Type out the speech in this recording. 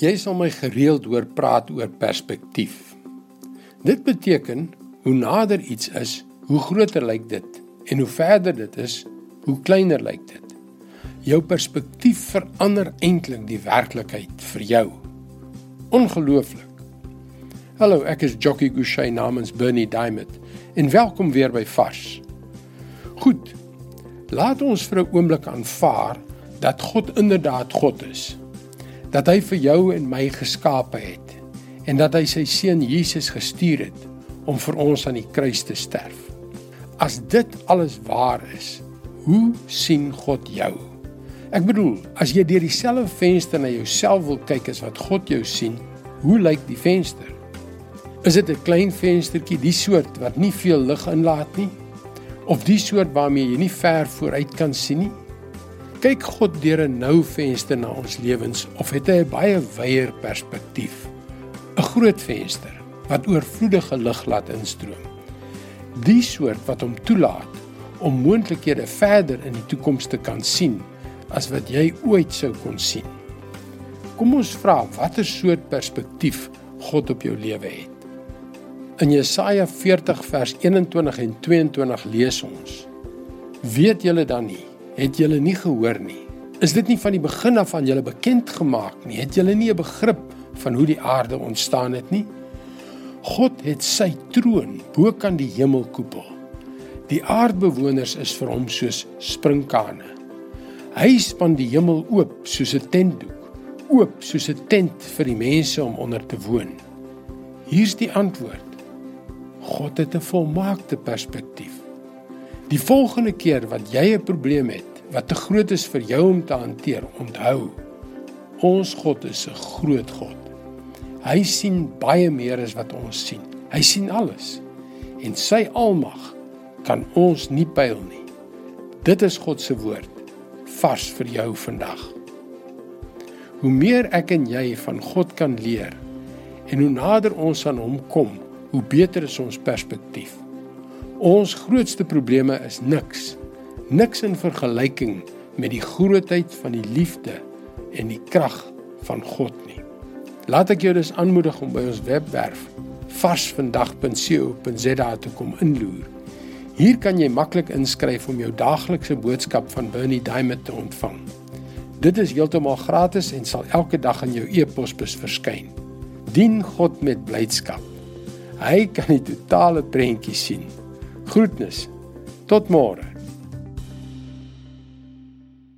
Jy sal my gereeld hoor praat oor perspektief. Dit beteken hoe nader iets is, hoe groter lyk dit en hoe verder dit is, hoe kleiner lyk dit. Jou perspektief verander eintlik die werklikheid vir jou. Ongelooflik. Hallo, ek is Jockey Gouchee namens Bernie Diamond en welkom weer by Vars. Goed. Laat ons vir 'n oomblik aanvaar dat God inderdaad God is dat hy vir jou en my geskape het en dat hy sy seun Jesus gestuur het om vir ons aan die kruis te sterf. As dit alles waar is, hoe sien God jou? Ek bedoel, as jy deur dieselfde venster na jouself wil kyk as wat God jou sien, hoe lyk die venster? Is dit 'n klein venstertjie, die soort wat nie veel lig inlaat nie? Of die soort waarmee jy nie ver vooruit kan sien nie? Kyk God deur 'n nou venster na ons lewens of het hy 'n baie wyeer perspektief? 'n Groot venster wat oorvloedige lig laat instroom. Die soort wat hom toelaat om moontlikhede verder in die toekoms te kan sien as wat jy ooit sou kon sien. Kom ons vra watter soort perspektief God op jou lewe het. In Jesaja 40 vers 21 en 22 lees ons: Weet julle dan nie het julle nie gehoor nie? Is dit nie van die begin af aan julle bekend gemaak nie? Het julle nie 'n begrip van hoe die aarde ontstaan het nie? God het sy troon bo kan die hemelkoepel. Die aardbewoners is vir hom soos sprinkane. Hy span die hemel oop soos 'n tentdoek, oop soos 'n tent vir die mense om onder te woon. Hier's die antwoord. God het 'n volmaakte perspektief. Die volgende keer wat jy 'n probleem het wat te groot is vir jou om te hanteer, onthou, ons God is 'n groot God. Hy sien baie meer as wat ons sien. Hy sien alles. En sy almag kan ons nie pyl nie. Dit is God se woord vars vir jou vandag. Hoe meer ek en jy van God kan leer en hoe nader ons aan hom kom, hoe beter is ons perspektief. Ons grootste probleme is niks. Niks in vergelyking met die grootheid van die liefde en die krag van God nie. Laat ek jou dus aanmoedig om by ons webwerf varsvandag.co.za te kom inloer. Hier kan jy maklik inskryf om jou daaglikse boodskap van Bernie Diamond te ontvang. Dit is heeltemal gratis en sal elke dag in jou e-posbus verskyn. Dien God met blydskap. Hy kan die totale prentjie sien. Groetnis. Tot môre.